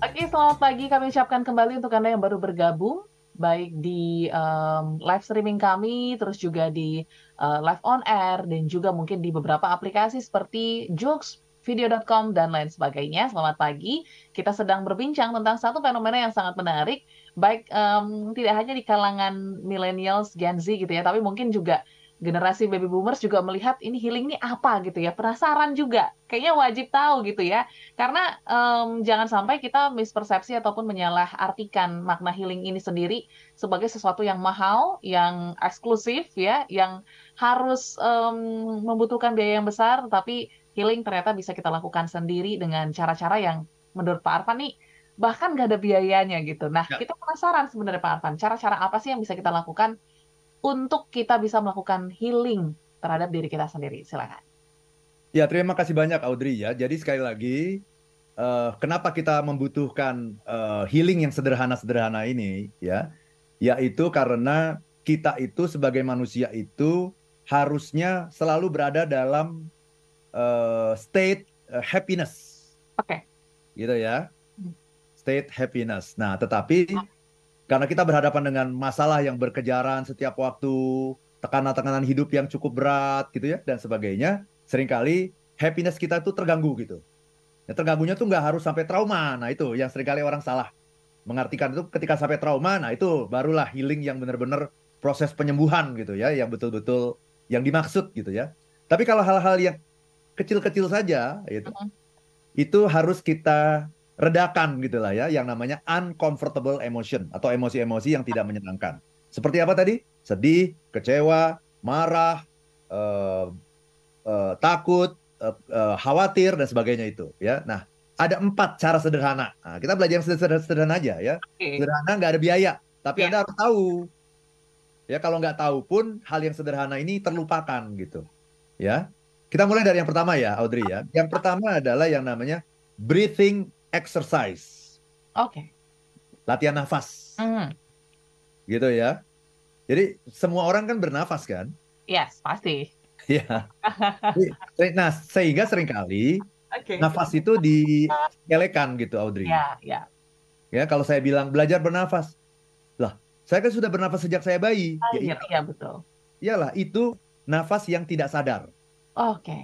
Oke, selamat pagi. Kami ucapkan kembali untuk Anda yang baru bergabung, baik di um, live streaming kami, terus juga di uh, live on air, dan juga mungkin di beberapa aplikasi seperti Joox, video.com, dan lain sebagainya. Selamat pagi. Kita sedang berbincang tentang satu fenomena yang sangat menarik, baik um, tidak hanya di kalangan millennials, Gen Z gitu ya, tapi mungkin juga generasi baby boomers juga melihat ini healing ini apa gitu ya penasaran juga kayaknya wajib tahu gitu ya karena um, jangan sampai kita mispersepsi ataupun menyalah artikan makna healing ini sendiri sebagai sesuatu yang mahal yang eksklusif ya yang harus um, membutuhkan biaya yang besar tapi healing ternyata bisa kita lakukan sendiri dengan cara-cara yang menurut Pak Arfan nih bahkan gak ada biayanya gitu. Nah, ya. kita penasaran sebenarnya Pak Arfan, cara-cara apa sih yang bisa kita lakukan untuk kita bisa melakukan healing terhadap diri kita sendiri. Silakan. Ya, terima kasih banyak Audrey ya. Jadi sekali lagi, uh, kenapa kita membutuhkan uh, healing yang sederhana-sederhana ini ya? Yaitu karena kita itu sebagai manusia itu harusnya selalu berada dalam uh, state uh, happiness. Oke. Okay. Gitu ya. Hmm. State happiness. Nah, tetapi karena kita berhadapan dengan masalah yang berkejaran setiap waktu, tekanan-tekanan hidup yang cukup berat gitu ya dan sebagainya, sering kali happiness kita itu terganggu gitu. Ya, terganggunya tuh nggak harus sampai trauma. Nah itu yang sering kali orang salah mengartikan itu ketika sampai trauma, nah itu barulah healing yang benar-benar proses penyembuhan gitu ya, yang betul-betul yang dimaksud gitu ya. Tapi kalau hal-hal yang kecil-kecil saja, itu, uh -huh. itu harus kita redakan gitulah ya yang namanya uncomfortable emotion atau emosi-emosi yang tidak menyenangkan. Seperti apa tadi? Sedih, kecewa, marah, uh, uh, takut, uh, uh, khawatir dan sebagainya itu ya. Nah, ada empat cara sederhana. Nah, kita belajar yang sederhana, sederhana aja ya. Sederhana nggak ada biaya, tapi yeah. Anda harus tahu. Ya, kalau nggak tahu pun hal yang sederhana ini terlupakan gitu. Ya. Kita mulai dari yang pertama ya, Audrey ya. Yang pertama adalah yang namanya breathing exercise. Oke. Okay. Latihan nafas. Mm. Gitu ya. Jadi semua orang kan bernafas kan? Yes, pasti. Ya. nah, sehingga sering kali okay. nafas itu dielekan gitu, Audrey. Ya, yeah, ya. Yeah. Ya, kalau saya bilang belajar bernafas. Lah, saya kan sudah bernafas sejak saya bayi. Ah, ya, iya, iya, betul. Iyalah, itu nafas yang tidak sadar. Oke. Okay.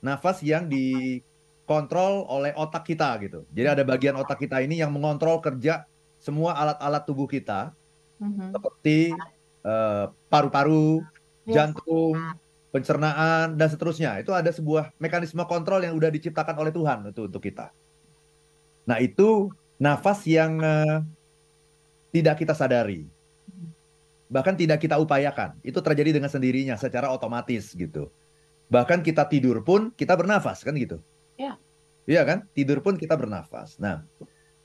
Nafas yang di kontrol oleh otak kita gitu. Jadi ada bagian otak kita ini yang mengontrol kerja semua alat-alat tubuh kita mm-hmm. seperti uh, paru-paru, yes. jantung, pencernaan dan seterusnya. Itu ada sebuah mekanisme kontrol yang sudah diciptakan oleh Tuhan itu untuk kita. Nah, itu nafas yang uh, tidak kita sadari. Bahkan tidak kita upayakan. Itu terjadi dengan sendirinya secara otomatis gitu. Bahkan kita tidur pun kita bernafas kan gitu. Ya. Iya kan? Tidur pun kita bernafas. Nah,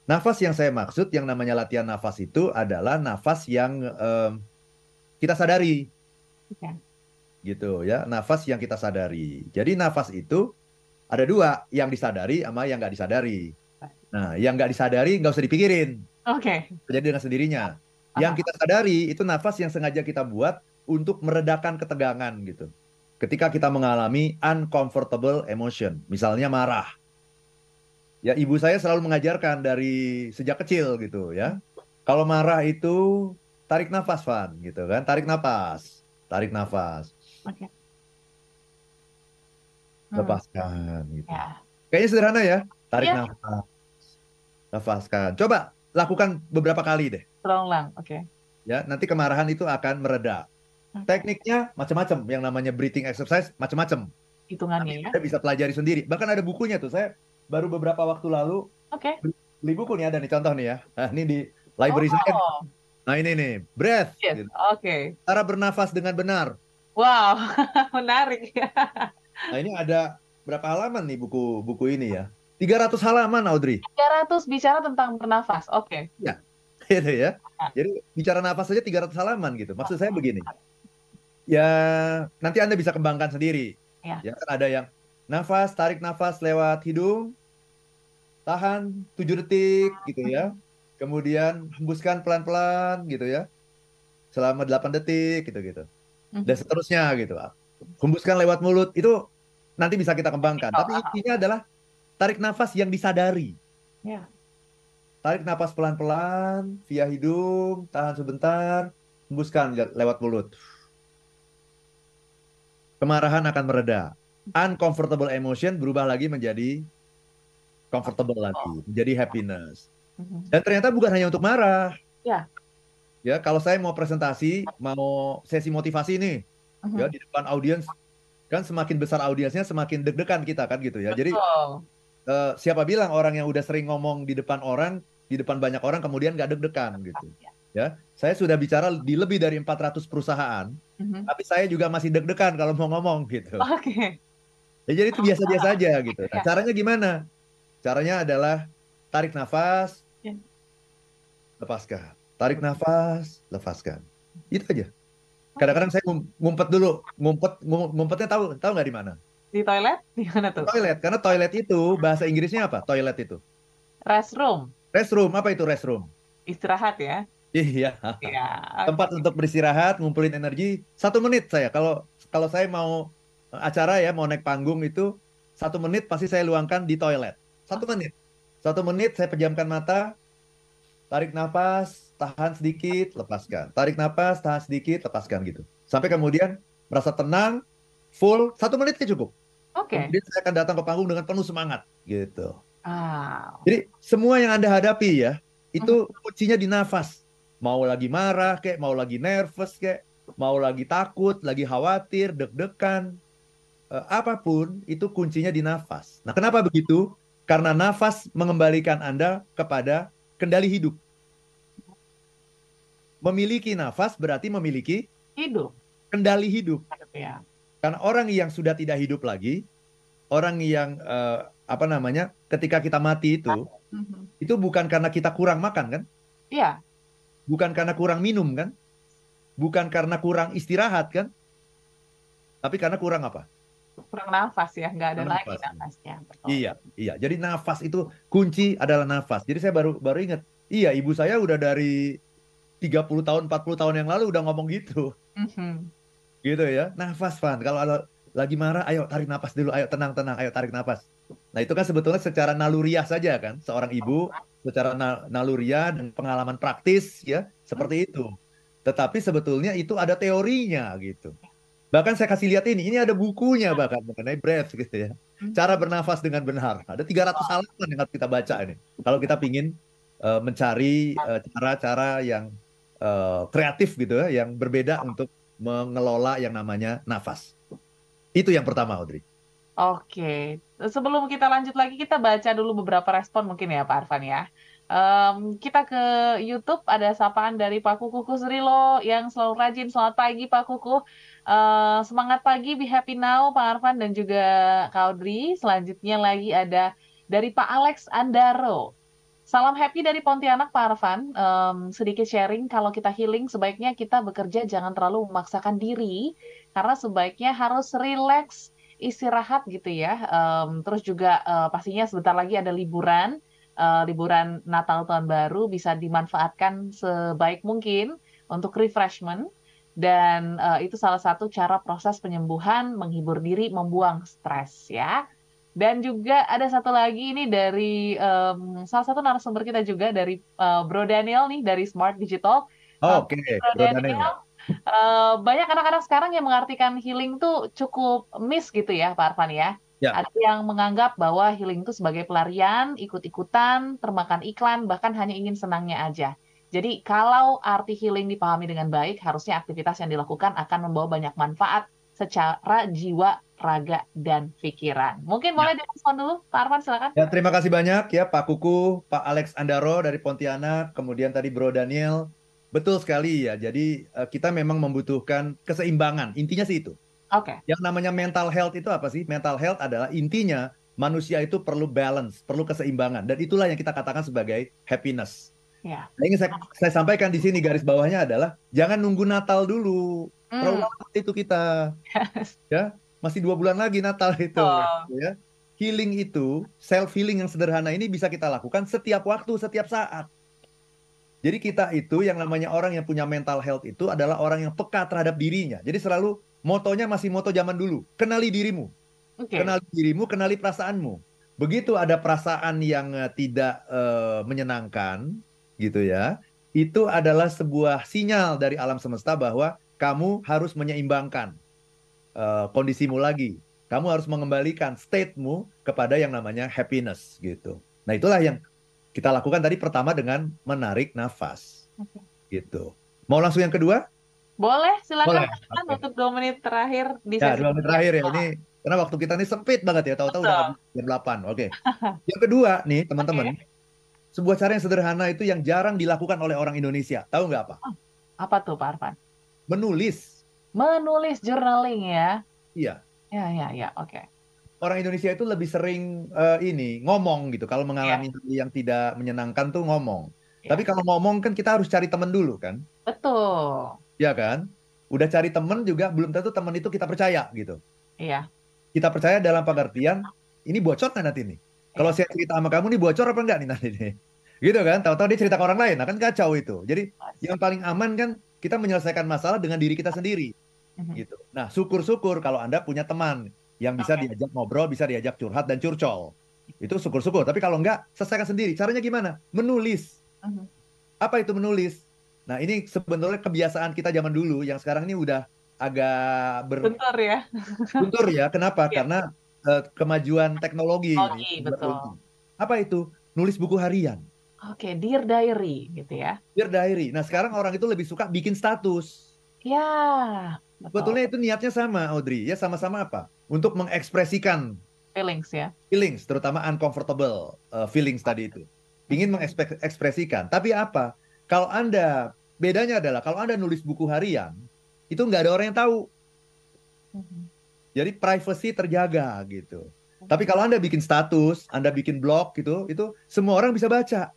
nafas yang saya maksud yang namanya latihan nafas itu adalah nafas yang um, kita sadari. Ya. Gitu ya, nafas yang kita sadari. Jadi nafas itu ada dua, yang disadari sama yang nggak disadari. Nah, yang nggak disadari nggak usah dipikirin. Oke. Okay. Jadi dengan sendirinya. Yang kita sadari itu nafas yang sengaja kita buat untuk meredakan ketegangan gitu ketika kita mengalami uncomfortable emotion, misalnya marah. Ya, ibu saya selalu mengajarkan dari sejak kecil gitu ya. Kalau marah itu tarik nafas, Van, gitu kan. Tarik nafas. Tarik nafas. Oke. Okay. Hmm. Lepaskan gitu. Ya. Kayaknya sederhana ya. Tarik ya. nafas. Nafaskan. Coba lakukan beberapa kali deh. Terulang, oke. Okay. Ya, nanti kemarahan itu akan mereda. Tekniknya macam-macam, yang namanya breathing exercise macam-macam. Hitungannya ya. Saya bisa pelajari sendiri. Bahkan ada bukunya tuh. Saya baru beberapa waktu lalu Oke. Okay. Beli buku nih ada nih contoh nih ya. Nah, ini di library oh. saya. Nah, ini nih, breath. Yes. Gitu. Oke. Okay. Cara bernafas dengan benar. Wow, menarik ya. Nah, ini ada berapa halaman nih buku buku ini ya? 300 halaman, Audrey. 300 bicara tentang bernafas. Oke. Okay. Ya. Gitu ya. Jadi bicara nafas saja 300 halaman gitu. Maksud saya begini ya nanti Anda bisa kembangkan sendiri. Ya. ya kan ada yang nafas, tarik nafas lewat hidung, tahan 7 detik gitu ya. Kemudian hembuskan pelan-pelan gitu ya. Selama 8 detik gitu-gitu. Mhm. Dan seterusnya gitu. Hembuskan lewat mulut itu nanti bisa kita kembangkan. Tapi intinya adalah tarik nafas yang disadari. Ya. tarik napas pelan-pelan via hidung, tahan sebentar, hembuskan lewat mulut. Kemarahan akan mereda. Uncomfortable emotion berubah lagi menjadi comfortable lagi, menjadi happiness. Mhm. Dan ternyata bukan hanya untuk marah. Ya. Ya, kalau saya mau presentasi, mau sesi motivasi nih, uh-huh. ya di depan audiens, kan semakin besar audiensnya semakin deg-degan kita kan gitu ya. Betul. Jadi uh, siapa bilang orang yang udah sering ngomong di depan orang, di depan banyak orang kemudian gak deg-degan gitu. Ya. ya, saya sudah bicara di lebih dari 400 perusahaan, uh-huh. tapi saya juga masih deg-degan kalau mau ngomong gitu. Oke. Okay. Ya, jadi itu biasa-biasa aja gitu. Nah, caranya gimana? Caranya adalah tarik nafas, ya. lepaskan. Tarik nafas, lepaskan. Itu aja. Kadang-kadang saya ngumpet dulu, ngumpet, ngumpetnya tahu tahu nggak di mana? Di toilet? Di mana tuh? Toilet, karena toilet itu bahasa Inggrisnya apa? Toilet itu. Restroom. Restroom, apa itu restroom? Istirahat ya. Iya. Iya. Tempat untuk beristirahat, ngumpulin energi. Satu menit saya. Kalau kalau saya mau acara ya, mau naik panggung itu satu menit pasti saya luangkan di toilet. Satu menit. Satu menit saya pejamkan mata, tarik nafas, tahan sedikit, lepaskan. Tarik nafas, tahan sedikit, lepaskan gitu. Sampai kemudian merasa tenang, full, satu menit cukup. Oke. Okay. Kemudian saya akan datang ke panggung dengan penuh semangat gitu. Ah. Jadi semua yang anda hadapi ya, itu uh-huh. kuncinya di nafas. Mau lagi marah kayak, mau lagi nervous kayak, mau lagi takut, lagi khawatir, deg-degan, uh, apa pun itu kuncinya di nafas. Nah, kenapa begitu? Karena nafas mengembalikan Anda kepada kendali hidup. Memiliki nafas berarti memiliki hidup. Kendali hidup. Ya. Karena orang yang sudah tidak hidup lagi, orang yang uh, apa namanya, ketika kita mati itu, mm-hmm. itu bukan karena kita kurang makan kan? Iya. Bukan karena kurang minum kan? Bukan karena kurang istirahat kan? Tapi karena kurang apa? Kurang nafas ya, nggak ada nafas. lagi nafasnya. Betul. Iya, iya. Jadi nafas itu kunci adalah nafas. Jadi saya baru baru ingat, iya ibu saya udah dari 30 tahun, 40 tahun yang lalu udah ngomong gitu. Mm-hmm. Gitu ya. Nafas, Van. Kalau ada lagi marah, ayo tarik nafas dulu, ayo tenang-tenang, ayo tarik nafas. Nah, itu kan sebetulnya secara naluriah saja kan, seorang ibu secara na naluriah dan pengalaman praktis ya, seperti itu. Tetapi sebetulnya itu ada teorinya gitu. Bahkan saya kasih lihat ini, ini ada bukunya bahkan mengenai breath gitu ya. Hmm. Cara bernafas dengan benar. Ada 300 halaman yang harus kita baca ini. Kalau kita ingin uh, mencari eh, cara-cara uh, yang uh, kreatif gitu ya, yang berbeda untuk mengelola yang namanya nafas. Itu yang pertama, Audrey. Oke, sebelum kita lanjut lagi, kita baca dulu beberapa respon mungkin ya Pak Arfan ya. Um, kita ke YouTube ada sapaan dari Pak Kuku Kusrilo yang selalu rajin. Selamat pagi Pak Kuku. Uh, semangat pagi, be happy now Pak Arfan dan juga Kak Audrey. Selanjutnya lagi ada dari Pak Alex Andaro. Salam happy dari Pontianak Pak Arfan. Um, sedikit sharing kalau kita healing sebaiknya kita bekerja jangan terlalu memaksakan diri karena sebaiknya harus relax istirahat gitu ya. Um, terus juga uh, pastinya sebentar lagi ada liburan uh, liburan Natal tahun baru bisa dimanfaatkan sebaik mungkin untuk refreshment dan uh, itu salah satu cara proses penyembuhan menghibur diri membuang stres ya dan juga ada satu lagi ini dari um, salah satu narasumber kita juga dari uh, Bro Daniel nih dari Smart Digital oh, oke okay. Bro, Bro Daniel, Daniel uh, banyak anak-anak sekarang yang mengartikan healing tuh cukup miss gitu ya Pak Arfan ya Ya. Ada yang menganggap bahwa healing itu sebagai pelarian, ikut-ikutan, termakan iklan, bahkan hanya ingin senangnya aja. Jadi kalau arti healing dipahami dengan baik, harusnya aktivitas yang dilakukan akan membawa banyak manfaat secara jiwa, raga, dan pikiran. Mungkin boleh ya. direspon dulu, Pak Arman silakan. Ya, terima kasih banyak ya Pak Kuku, Pak Alex Andaro dari Pontianak, kemudian tadi Bro Daniel. Betul sekali ya, jadi eh, kita memang membutuhkan keseimbangan, intinya sih itu. Oke. Okay. Yang namanya mental health itu apa sih? Mental health adalah intinya manusia itu perlu balance, perlu keseimbangan dan itulah yang kita katakan sebagai happiness. Ya. Nah, ingin saya, saya sampaikan di sini garis bawahnya adalah jangan nunggu Natal dulu. Mm. Terlalu itu kita. Yes. Ya, masih dua bulan lagi Natal itu. Oh. Ya. Healing itu, self healing yang sederhana ini bisa kita lakukan setiap waktu, setiap saat. Jadi kita itu yang namanya orang yang punya mental health itu adalah orang yang peka terhadap dirinya. Jadi selalu motonya masih moto zaman dulu. Kenali dirimu. Okay. Kenali dirimu, kenali perasaanmu. begitu ada perasaan yang uh, tidak uh, menyenangkan, gitu ya, itu adalah sebuah sinyal dari alam semesta bahwa kamu harus menyeimbangkan uh, kondisimu lagi. Kamu harus mengembalikan state-mu kepada yang namanya happiness gitu. Nah, itulah yang kita lakukan tadi pertama dengan menarik nafas. Okay. Gitu. Mau langsung yang kedua? Boleh, silakan Boleh. untuk dua menit terakhir di ya, dua menit terakhir ya. Ini karena waktu kita ini sempit banget ya, tahu-tahu udah jam 8. Oke. Okay. yang kedua nih, teman-teman. Okay. Sebuah cara yang sederhana itu yang jarang dilakukan oleh orang Indonesia. Tahu nggak apa? Oh, apa tuh, Pak Arfan? Menulis. Menulis journaling ya. Iya. Ya, ya, ya, oke. Okay. Orang Indonesia itu lebih sering uh, ini ngomong gitu. Kalau mengalami yeah. yang tidak menyenangkan tuh ngomong. Yeah. Tapi kalau ngomong kan kita harus cari teman dulu kan? Betul. Ya kan? Udah cari teman juga belum tentu teman itu kita percaya gitu. Iya. Kita percaya dalam pengertian ini bocor kan nanti nih. Kalau iya. saya cerita sama kamu nih bocor apa enggak nih nanti nih? Gitu kan? Tahu-tahu dia cerita ke orang lain, nah kan kacau itu. Jadi yang paling aman kan kita menyelesaikan masalah dengan diri kita sendiri hmm gitu. Nah, syukur-syukur kalau Anda punya teman yang bisa okay. diajak ngobrol, bisa diajak curhat dan curcol. Itu syukur-syukur. Tapi kalau enggak, selesaikan sendiri. Caranya gimana? Menulis. Mm-hmm. Apa itu menulis? Nah, ini sebenarnya kebiasaan kita zaman dulu yang sekarang ini udah agak ber... Bentar ya. Bentar ya. Kenapa? yeah. Karena uh, kemajuan teknologi. Teknologi, betul. Apa itu? Nulis buku harian. Oke, okay, dear diary gitu ya. Dear diary. Nah, sekarang orang itu lebih suka bikin status. Ya, Sebetulnya itu niatnya sama, Audrey. Ya sama-sama apa? Untuk mengekspresikan feelings ya. Feelings, terutama uncomfortable uh, feelings tadi itu. Ingin mengekspresikan. Tapi apa? Kalau Anda, bedanya adalah kalau Anda nulis buku harian, itu nggak ada orang yang tahu. Mm-hmm. Jadi privacy terjaga gitu. Tapi kalau Anda bikin status, Anda bikin blog gitu, itu semua orang bisa baca.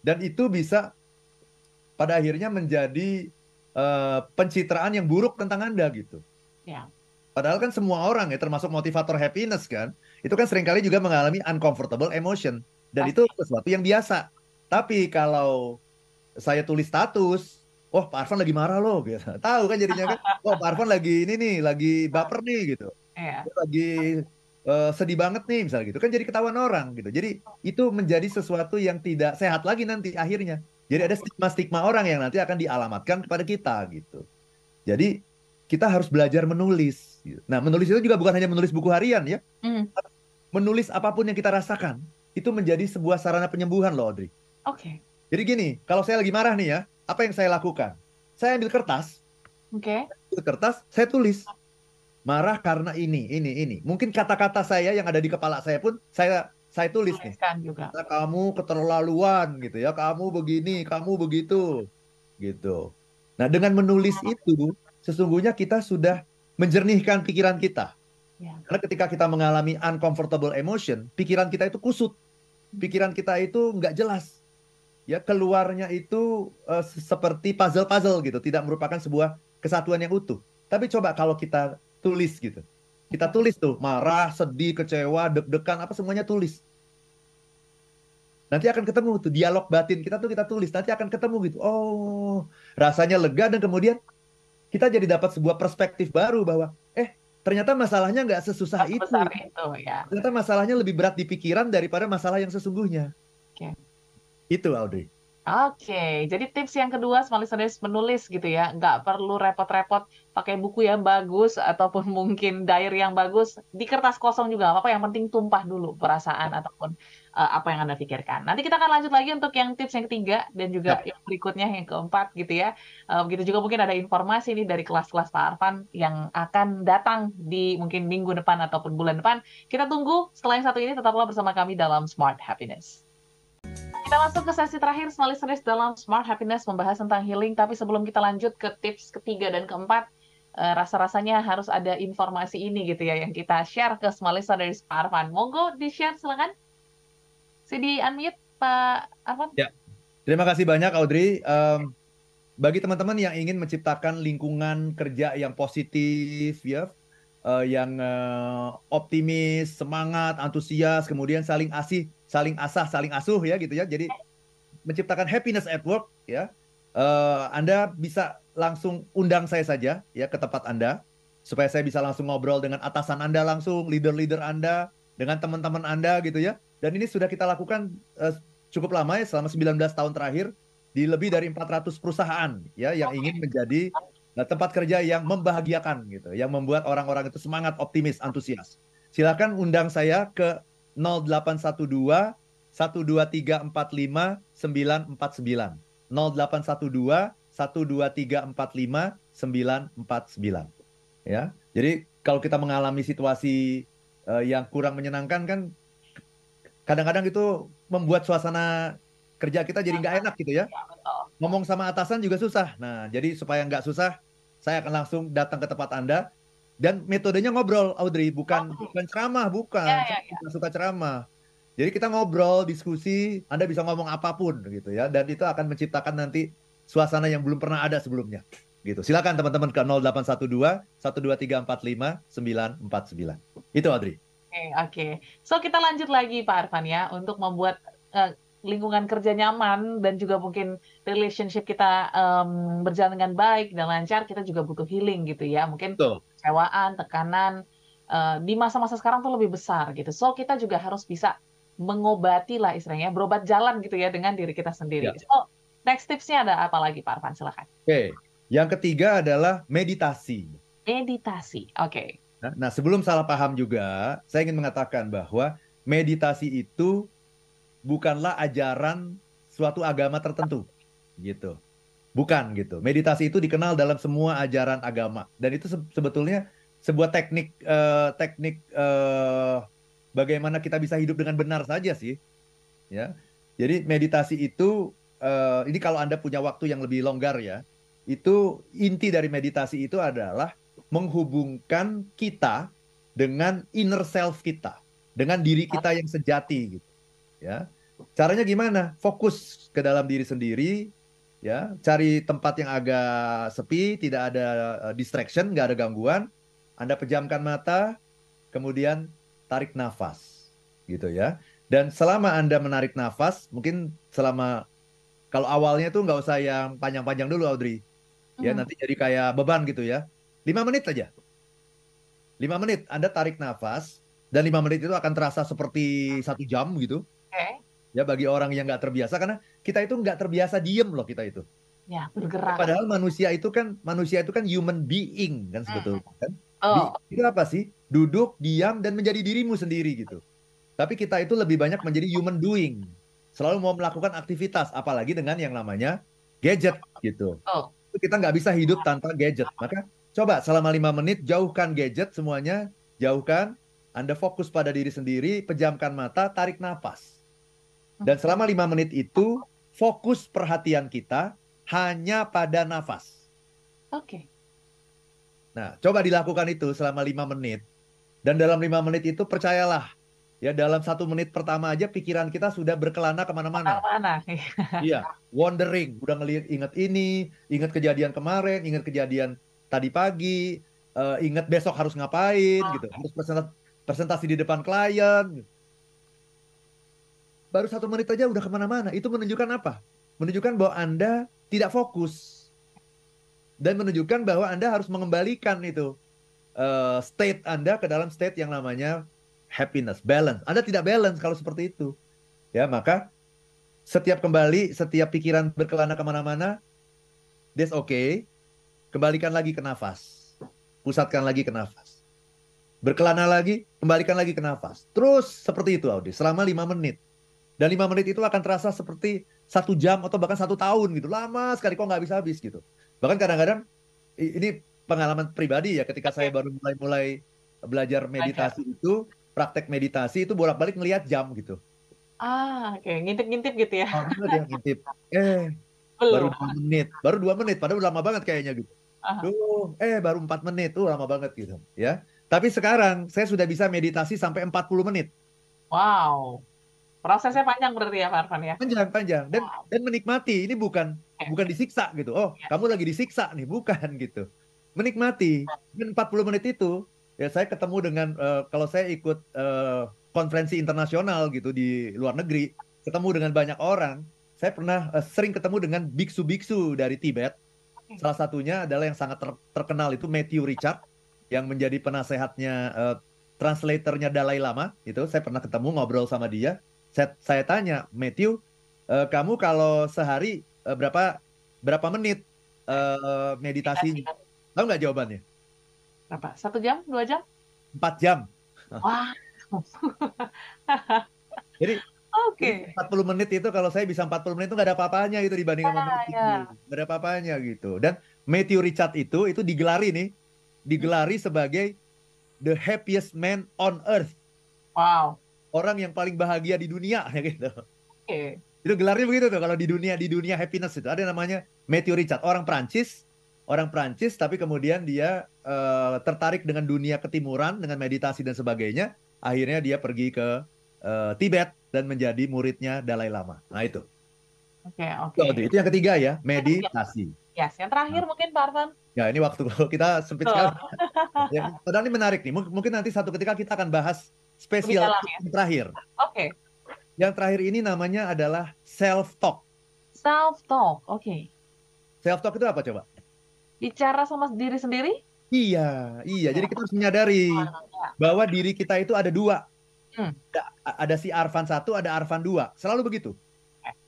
Dan itu bisa pada akhirnya menjadi uh, pencitraan yang buruk tentang Anda gitu. Ya. Padahal kan semua orang ya termasuk motivator happiness kan, itu kan sering kali juga mengalami uncomfortable emotion dan Pasti. itu sesuatu yang biasa. Tapi kalau saya tulis status, oh Pak Arfan lagi marah loh gitu. Tahu kan jadinya kan, oh Pak Arfan lagi ini nih, lagi baper nih gitu. Ya. Lagi uh, sedih banget nih misalnya gitu. Kan jadi ketahuan orang gitu. Jadi itu menjadi sesuatu yang tidak sehat lagi nanti akhirnya. Jadi ada stigma-stigma orang yang nanti akan dialamatkan kepada kita gitu. Jadi kita harus belajar menulis. Gitu. Nah, menulis itu juga bukan hanya menulis buku harian ya. Mm. Menulis apa pun yang kita rasakan itu menjadi sebuah sarana penyembuhan loh, Audrey. Oke. Okay. Jadi gini, kalau saya lagi marah nih ya, apa yang saya lakukan? Saya ambil kertas. Oke. Okay. Ambil kertas, saya tulis. Marah karena ini, ini, ini. Mungkin kata-kata saya yang ada di kepala saya pun saya saya tulis nih. juga. Nah, kamu keterlaluan gitu ya, kamu begini, kamu begitu, gitu. Nah dengan menulis itu, sesungguhnya kita sudah menjernihkan pikiran kita. Ya. Karena ketika kita mengalami uncomfortable emotion, pikiran kita itu kusut, pikiran kita itu nggak jelas. Ya keluarnya itu uh, seperti puzzle-puzzle gitu, tidak merupakan sebuah kesatuan yang utuh. Tapi coba kalau kita tulis gitu, kita tulis tuh marah, sedih, kecewa, deg-degan apa semuanya tulis. Nanti akan ketemu tuh dialog batin kita tuh kita tulis. Nanti akan ketemu gitu. Oh, rasanya lega dan kemudian kita jadi dapat sebuah perspektif baru bahwa eh ternyata masalahnya nggak sesusah itu. itu ya. Ternyata masalahnya lebih berat di pikiran daripada masalah yang sesungguhnya. Okay. Itu Audrey. Oke, jadi tips yang kedua small listeners menulis gitu ya, nggak perlu repot-repot pakai buku yang bagus ataupun mungkin diary yang bagus di kertas kosong juga apa-apa, yang penting tumpah dulu perasaan ataupun uh, apa yang anda pikirkan. Nanti kita akan lanjut lagi untuk yang tips yang ketiga dan juga yep. yang berikutnya yang keempat gitu ya. Uh, begitu juga mungkin ada informasi nih dari kelas-kelas Pak Arfan yang akan datang di mungkin minggu depan ataupun bulan depan. Kita tunggu setelah yang satu ini tetaplah bersama kami dalam Smart Happiness. Kita masuk ke sesi terakhir Smart Listeners dalam Smart Happiness membahas tentang healing. Tapi sebelum kita lanjut ke tips ketiga dan keempat, uh, rasa-rasanya harus ada informasi ini gitu ya yang kita share ke Smart Listeners Pak Arfan. Monggo di-share silakan. Sidi unmute Pak Arfan. Ya, terima kasih banyak Audrey. Um, bagi teman-teman yang ingin menciptakan lingkungan kerja yang positif ya, uh, yang uh, optimis, semangat, antusias, kemudian saling asih saling asah, saling asuh ya gitu ya. Jadi menciptakan happiness at work ya. Uh, anda bisa langsung undang saya saja ya ke tempat Anda supaya saya bisa langsung ngobrol dengan atasan Anda langsung, leader-leader Anda dengan teman-teman Anda gitu ya. Dan ini sudah kita lakukan uh, cukup lama ya selama 19 tahun terakhir di lebih dari 400 perusahaan ya yang ingin menjadi uh, tempat kerja yang membahagiakan gitu, yang membuat orang-orang itu semangat, optimis, antusias. Silakan undang saya ke 0812 12345 949. 0812 12345 949 ya. Jadi kalau kita mengalami situasi uh, yang kurang menyenangkan kan kadang-kadang itu membuat suasana kerja kita jadi nggak enak gitu ya. Ngomong sama atasan juga susah. Nah, jadi supaya nggak susah, saya akan langsung datang ke tempat Anda dan metodenya ngobrol, Audrey, bukan oh. bukan ceramah, bukan. Ya, ya, ya. suka ceramah. Jadi kita ngobrol, diskusi, Anda bisa ngomong apa pun gitu ya, dan itu akan menciptakan nanti suasana yang belum pernah ada sebelumnya gitu. Silakan teman-teman ke 0812 12345 949. Itu Audrey. Oke, okay, oke. Okay. So kita lanjut lagi Pak Arfan ya untuk membuat uh, lingkungan kerja nyaman dan juga mungkin relationship kita um, berjalan dengan baik dan lancar, kita juga butuh healing gitu ya. Mungkin kecewaan, tekanan uh, di masa-masa sekarang tuh lebih besar gitu. So kita juga harus bisa mengobati lah istilahnya, berobat jalan gitu ya dengan diri kita sendiri. Ya. So next tipsnya ada apa lagi Pak Arfan? Silakan. Oke, okay. Yang ketiga adalah meditasi. Meditasi, oke. Okay. Nah, nah, sebelum salah paham juga, saya ingin mengatakan bahwa meditasi itu bukanlah ajaran suatu agama tertentu, gitu. Bukan gitu. Meditasi itu dikenal dalam semua ajaran agama dan itu sebetulnya sebuah teknik uh, teknik uh, bagaimana kita bisa hidup dengan benar saja sih, ya. Jadi meditasi itu uh, ini kalau anda punya waktu yang lebih longgar ya, itu inti dari meditasi itu adalah menghubungkan kita dengan inner self kita, dengan diri kita yang sejati gitu. Ya. Caranya gimana? Fokus ke dalam diri sendiri, ya, cari tempat yang agak sepi, tidak ada uh, distraction, nggak ada gangguan. Anda pejamkan mata, kemudian tarik nafas, gitu ya. Dan selama Anda menarik nafas, mungkin selama kalau awalnya tuh nggak usah yang panjang-panjang dulu, Audrey ya nanti jadi kayak beban gitu ya. Lima menit aja. Lima menit Anda tarik nafas dan lima menit itu akan terasa seperti satu jam gitu. Okay. Ya bagi orang yang nggak terbiasa karena kita itu nggak terbiasa diem loh kita itu. Ya bergerak. Padahal manusia itu kan manusia itu kan human being kan sebetulnya hmm. kan. Oh. Itu apa sih? Duduk, diam dan menjadi dirimu sendiri gitu. Tapi kita itu lebih banyak menjadi human doing. Selalu mau melakukan aktivitas, apalagi dengan yang namanya gadget gitu. Oh kita nggak bisa hidup tanpa gadget. Maka coba selama lima menit jauhkan gadget semuanya, jauhkan. Anda fokus pada diri sendiri, pejamkan mata, tarik nafas. Dan selama lima menit itu fokus perhatian kita hanya pada nafas. Oke. Okay. Nah, coba dilakukan itu selama lima menit. Dan dalam lima menit itu percayalah Ya dalam satu menit pertama aja pikiran kita sudah berkelana ke mana-mana. Ke mana-mana. iya, wondering, udah ngelihat inget ini, inget kejadian kemarin, inget kejadian tadi pagi, uh, inget besok harus ngapain oh. gitu, harus presentasi, presentasi di depan klien. Baru satu menit aja udah ke mana-mana. Itu menunjukkan apa? Menunjukkan bahwa Anda tidak fokus dan menunjukkan bahwa Anda harus mengembalikan itu uh, state Anda ke dalam state yang namanya happiness, balance. Anda tidak balance kalau seperti itu. Ya, maka setiap kembali, setiap pikiran berkelana ke mana-mana, that's okay. Kembalikan lagi ke nafas. Pusatkan lagi ke nafas. Berkelana lagi, kembalikan lagi ke nafas. Terus seperti itu, Audi, selama lima menit. Dan lima menit itu akan terasa seperti satu jam atau bahkan satu tahun gitu. Lama sekali kok nggak bisa habis gitu. Bahkan kadang-kadang ini pengalaman pribadi ya ketika saya baru mulai-mulai belajar meditasi itu praktek meditasi itu bolak-balik ngelihat jam gitu. Ah, oke, okay. ngintip-ngintip gitu ya. Oh, dia ngintip. Eh, Belum. baru dua menit, baru dua menit, padahal lama banget kayaknya gitu. Duh, eh baru empat menit tuh lama banget gitu, ya. Tapi sekarang saya sudah bisa meditasi sampai 40 menit. Wow. Prosesnya panjang berarti ya, Pak Arfan ya? Panjang, panjang. Dan wow. dan menikmati. Ini bukan okay. bukan disiksa gitu. Oh, ya. kamu lagi disiksa nih, bukan gitu. Menikmati. Dan 40 menit itu ya saya ketemu dengan uh, kalau saya ikut uh, konferensi internasional gitu di luar negeri, ketemu dengan banyak orang. Saya pernah uh, sering ketemu dengan biksu-biksu dari Tibet. Salah satunya adalah yang sangat ter terkenal itu Matthew Richard yang menjadi penasehatnya uh, translatornya Dalai Lama itu saya pernah ketemu ngobrol sama dia saya, saya tanya Matthew uh, kamu kalau sehari uh, berapa berapa menit uh, meditasi tahu nggak jawabannya berapa satu jam dua jam empat jam wah jadi Oke. Okay. 40 menit itu kalau saya bisa 40 menit itu nggak ada apa-apanya gitu dibanding sama ya, ya. Nggak ada apa-apanya gitu. Dan Matthew Richard itu itu digelari nih, digelari sebagai the happiest man on earth. Wow. Orang yang paling bahagia di dunia ya gitu. Oke. Okay. Itu gelarnya begitu tuh kalau di dunia di dunia happiness itu ada namanya Matthew Richard, orang Prancis, orang Prancis tapi kemudian dia uh, tertarik dengan dunia ketimuran dengan meditasi dan sebagainya. Akhirnya dia pergi ke uh, Tibet dan menjadi muridnya Dalai Lama. Nah itu. Oke, okay, oke. Okay. itu yang ketiga ya, meditasi. Yes, yang terakhir nah. mungkin Pak Arfan. Ya, ini waktu kita sempit oh. sekali. ya, padahal ini menarik nih. Mungkin nanti satu ketika kita akan bahas spesial dalam, ya? yang terakhir. Oke. Okay. Yang terakhir ini namanya adalah self talk. Self talk, oke. Okay. Self talk itu apa coba? Bicara sama diri sendiri? Iya, iya. Jadi kita harus menyadari oh, bahwa diri kita itu ada dua. Hmm. Ada, ada si Arfan satu, ada Arfan dua. Selalu begitu.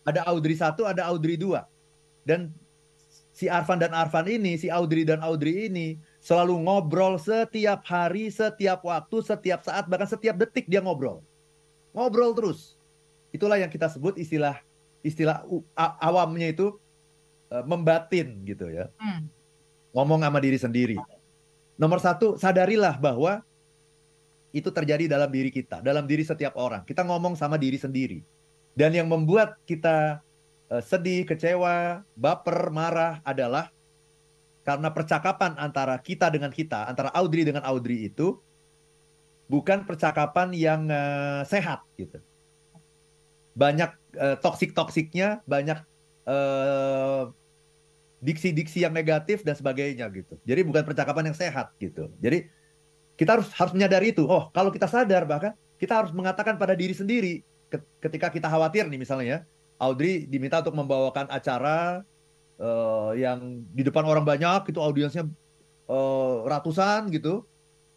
Ada Audrey satu, ada Audrey dua. Dan si Arfan dan Arfan ini, si Audrey dan Audrey ini selalu ngobrol setiap hari, setiap waktu, setiap saat, bahkan setiap detik dia ngobrol. Ngobrol terus. Itulah yang kita sebut istilah istilah awamnya itu uh, membatin gitu ya. Hmm. Ngomong sama diri sendiri. Nomor satu, sadarilah bahwa itu terjadi dalam diri kita, dalam diri setiap orang. Kita ngomong sama diri sendiri. Dan yang membuat kita uh, sedih, kecewa, baper, marah adalah karena percakapan antara kita dengan kita, antara Audrey dengan Audrey itu bukan percakapan yang uh, sehat gitu. Banyak uh, toksik-toksiknya, banyak uh, diksi-diksi yang negatif dan sebagainya gitu. Jadi bukan percakapan yang sehat gitu. Jadi kita harus harus menyadari itu. Oh, kalau kita sadar bahkan kita harus mengatakan pada diri sendiri ketika kita khawatir nih misalnya ya, Audrey diminta untuk membawakan acara uh, yang di depan orang banyak itu audiensnya uh, ratusan gitu.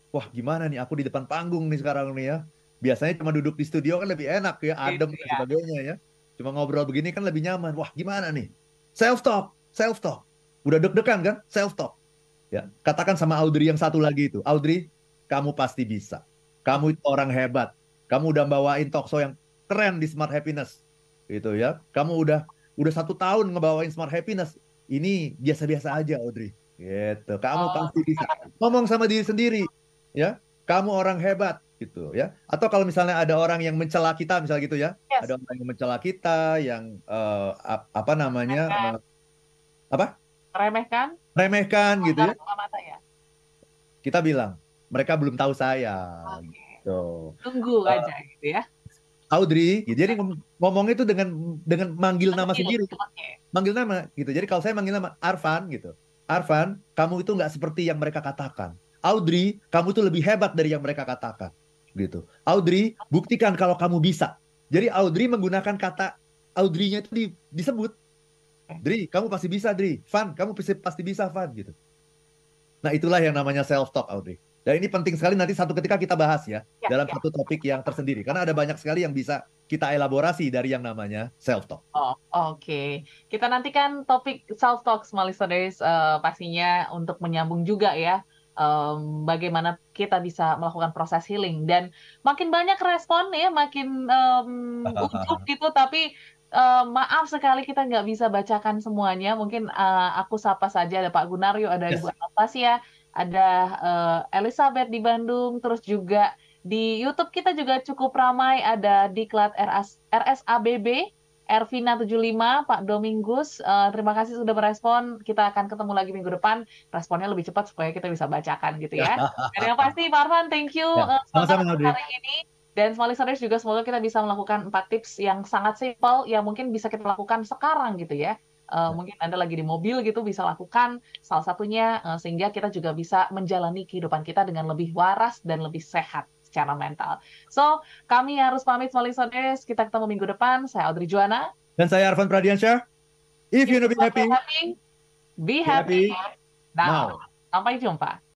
Wah, gimana nih aku di depan panggung nih sekarang nih ya. Biasanya cuma duduk di studio kan lebih enak ya, adem dan iya. sebagainya ya. Cuma ngobrol begini kan lebih nyaman. Wah, gimana nih? Self talk, self talk. Udah deg-degan kan? Self talk. Ya, katakan sama Audrey yang satu lagi itu. Audrey, kamu pasti bisa. Kamu itu orang hebat. Kamu udah bawain talkshow yang keren di Smart Happiness. Gitu ya. Kamu udah udah satu tahun ngebawain Smart Happiness. Ini biasa-biasa aja Audrey. Gitu. Kamu oh. pasti bisa. Ngomong sama diri sendiri. Ya. Kamu orang hebat gitu ya. Atau kalau misalnya ada orang yang mencela kita misalnya gitu ya. Yes. Ada orang yang mencela kita yang uh, apa namanya? Uh, apa? Remehkan? Remehkan gitu ya. ya. Kita bilang, mereka belum tahu saya. Okay. Gitu. Tunggu uh, aja gitu ya. Audrey, gitu. jadi ngomong itu dengan dengan manggil nama sendiri, manggil nama gitu. Jadi kalau saya manggil nama Arfan gitu, Arfan, kamu itu nggak seperti yang mereka katakan. Audrey, kamu itu lebih hebat dari yang mereka katakan, gitu. Audrey, buktikan kalau kamu bisa. Jadi Audrey menggunakan kata Audrey-nya itu di, disebut. Dri, kamu pasti bisa, Dri. Fan, kamu pasti, pasti bisa, Fan, gitu. Nah itulah yang namanya self talk, Audrey. Dan ini penting sekali nanti satu ketika kita bahas ya, ya dalam ya. satu topik yang tersendiri karena ada banyak sekali yang bisa kita elaborasi dari yang namanya self talk. Oh, oke. Okay. Kita nantikan topik self talk small listeners uh, pastinya untuk menyambung juga ya um, bagaimana kita bisa melakukan proses healing dan makin banyak respon ya makin um, ujuk gitu tapi Uh, maaf sekali kita nggak bisa bacakan semuanya. Mungkin uh, aku sapa saja ada Pak Gunario, ada yes. Ibu Anastasia, ada uh, Elizabeth di Bandung, terus juga di YouTube kita juga cukup ramai ada Diklat RS, RSABB, Ervina 75, Pak Domingus, uh, terima kasih sudah merespon. Kita akan ketemu lagi minggu depan. Responnya lebih cepat supaya kita bisa bacakan gitu ya. Dan yang pasti Pak Arfan, thank you ya, uh, sama-sama hari ini. Dan small listeners juga semoga kita bisa melakukan empat tips yang sangat simpel yang mungkin bisa kita lakukan sekarang gitu ya uh, mungkin Anda lagi di mobil gitu bisa lakukan salah satunya uh, sehingga kita juga bisa menjalani kehidupan kita dengan lebih waras dan lebih sehat secara mental. So, kami harus pamit small listeners. Kita ketemu minggu depan. Saya Audrey Juana. Dan saya Arvan Pradiansyah. If you know be happy, be happy, be happy now. now. Sampai jumpa.